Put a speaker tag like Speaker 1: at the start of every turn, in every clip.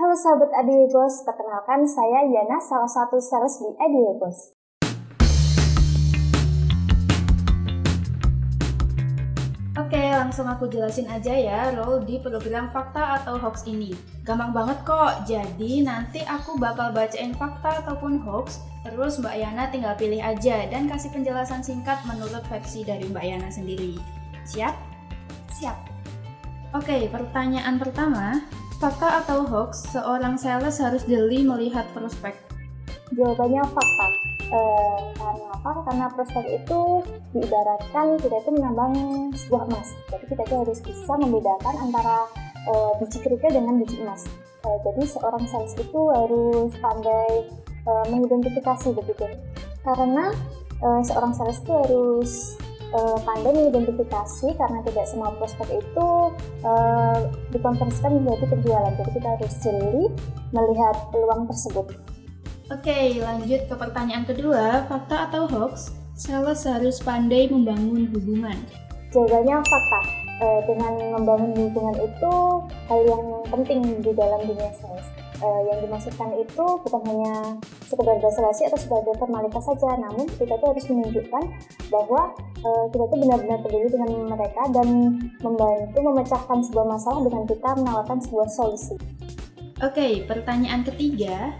Speaker 1: Halo sahabat Adiwebos, perkenalkan saya Yana, salah satu sales di Adiwebos.
Speaker 2: Oke, langsung aku jelasin aja ya role di program fakta atau hoax ini. Gampang banget kok, jadi nanti aku bakal bacain fakta ataupun hoax, terus Mbak Yana tinggal pilih aja dan kasih penjelasan singkat menurut versi dari Mbak Yana sendiri. Siap?
Speaker 1: Siap.
Speaker 2: Oke, pertanyaan pertama, fakta atau hoax, seorang sales harus jeli melihat prospek.
Speaker 1: Jawabannya fakta. Eh, karena apa? Karena prospek itu diibaratkan kita itu menambang sebuah emas. Jadi kita itu harus bisa membedakan antara eh, biji kerikil dengan biji emas. Eh, jadi seorang sales itu harus pandai eh, mengidentifikasi begitu. Karena eh, seorang sales itu harus eh, pandai mengidentifikasi karena tidak semua prospek itu eh, dikonversikan menjadi penjualan. Jadi kita harus jeli melihat peluang tersebut.
Speaker 2: Oke, lanjut ke pertanyaan kedua, fakta atau hoax, sales harus pandai membangun hubungan.
Speaker 1: Jawabannya fakta. Eh, dengan membangun hubungan itu hal yang penting di dalam dunia sales. Eh, yang dimaksudkan itu bukan hanya sekedar basa-basi atau sebagai formalitas saja, namun kita tuh harus menunjukkan bahwa eh, kita tuh benar-benar peduli dengan mereka dan membantu memecahkan sebuah masalah dengan kita menawarkan sebuah solusi.
Speaker 2: Oke, pertanyaan ketiga,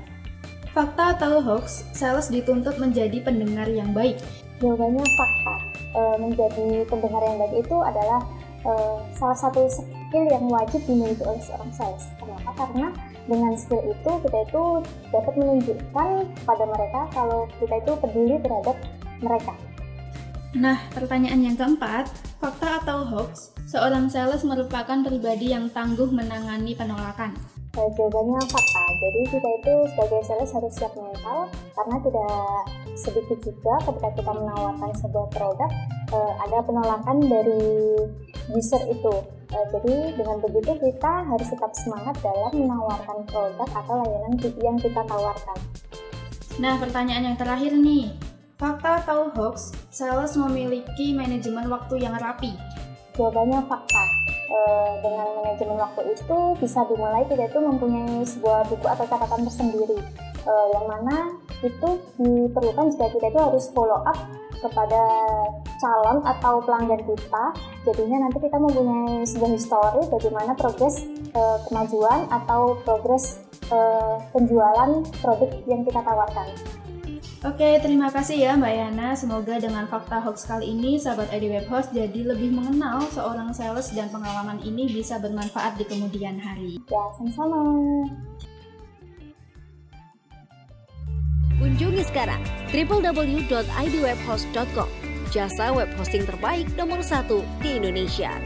Speaker 2: fakta atau hoax, sales dituntut menjadi pendengar yang baik.
Speaker 1: Jawabannya fakta. Eh, menjadi pendengar yang baik itu adalah salah satu skill yang wajib dimiliki oleh seorang sales. Kenapa? Karena dengan skill itu kita itu dapat menunjukkan kepada mereka kalau kita itu peduli terhadap mereka.
Speaker 2: Nah, pertanyaan yang keempat, fakta atau hoax, seorang sales merupakan pribadi yang tangguh menangani penolakan.
Speaker 1: Eh, jawabannya fakta. Jadi kita itu sebagai sales harus siap mental karena tidak sedikit juga ketika kita menawarkan sebuah produk eh, ada penolakan dari user itu. Eh, jadi dengan begitu kita harus tetap semangat dalam menawarkan produk atau layanan yang kita tawarkan.
Speaker 2: Nah, pertanyaan yang terakhir nih, fakta atau hoax, sales memiliki manajemen waktu yang rapi.
Speaker 1: Jawabannya fakta. Eh, dengan manajemen waktu itu bisa dimulai kita itu mempunyai sebuah buku atau catatan tersendiri eh, yang mana itu diperlukan jika kita itu harus follow up kepada calon atau pelanggan kita jadinya nanti kita mempunyai sebuah histori bagaimana progres eh, kemajuan atau progres eh, penjualan produk yang kita tawarkan
Speaker 2: Oke, terima kasih ya Mbak Yana. Semoga dengan fakta hoax kali ini, sahabat ID Web Host jadi lebih mengenal seorang sales dan pengalaman ini bisa bermanfaat di kemudian hari.
Speaker 1: ya sama-sama
Speaker 3: Kunjungi sekarang www.idwebhost.com Jasa web hosting terbaik nomor satu di Indonesia.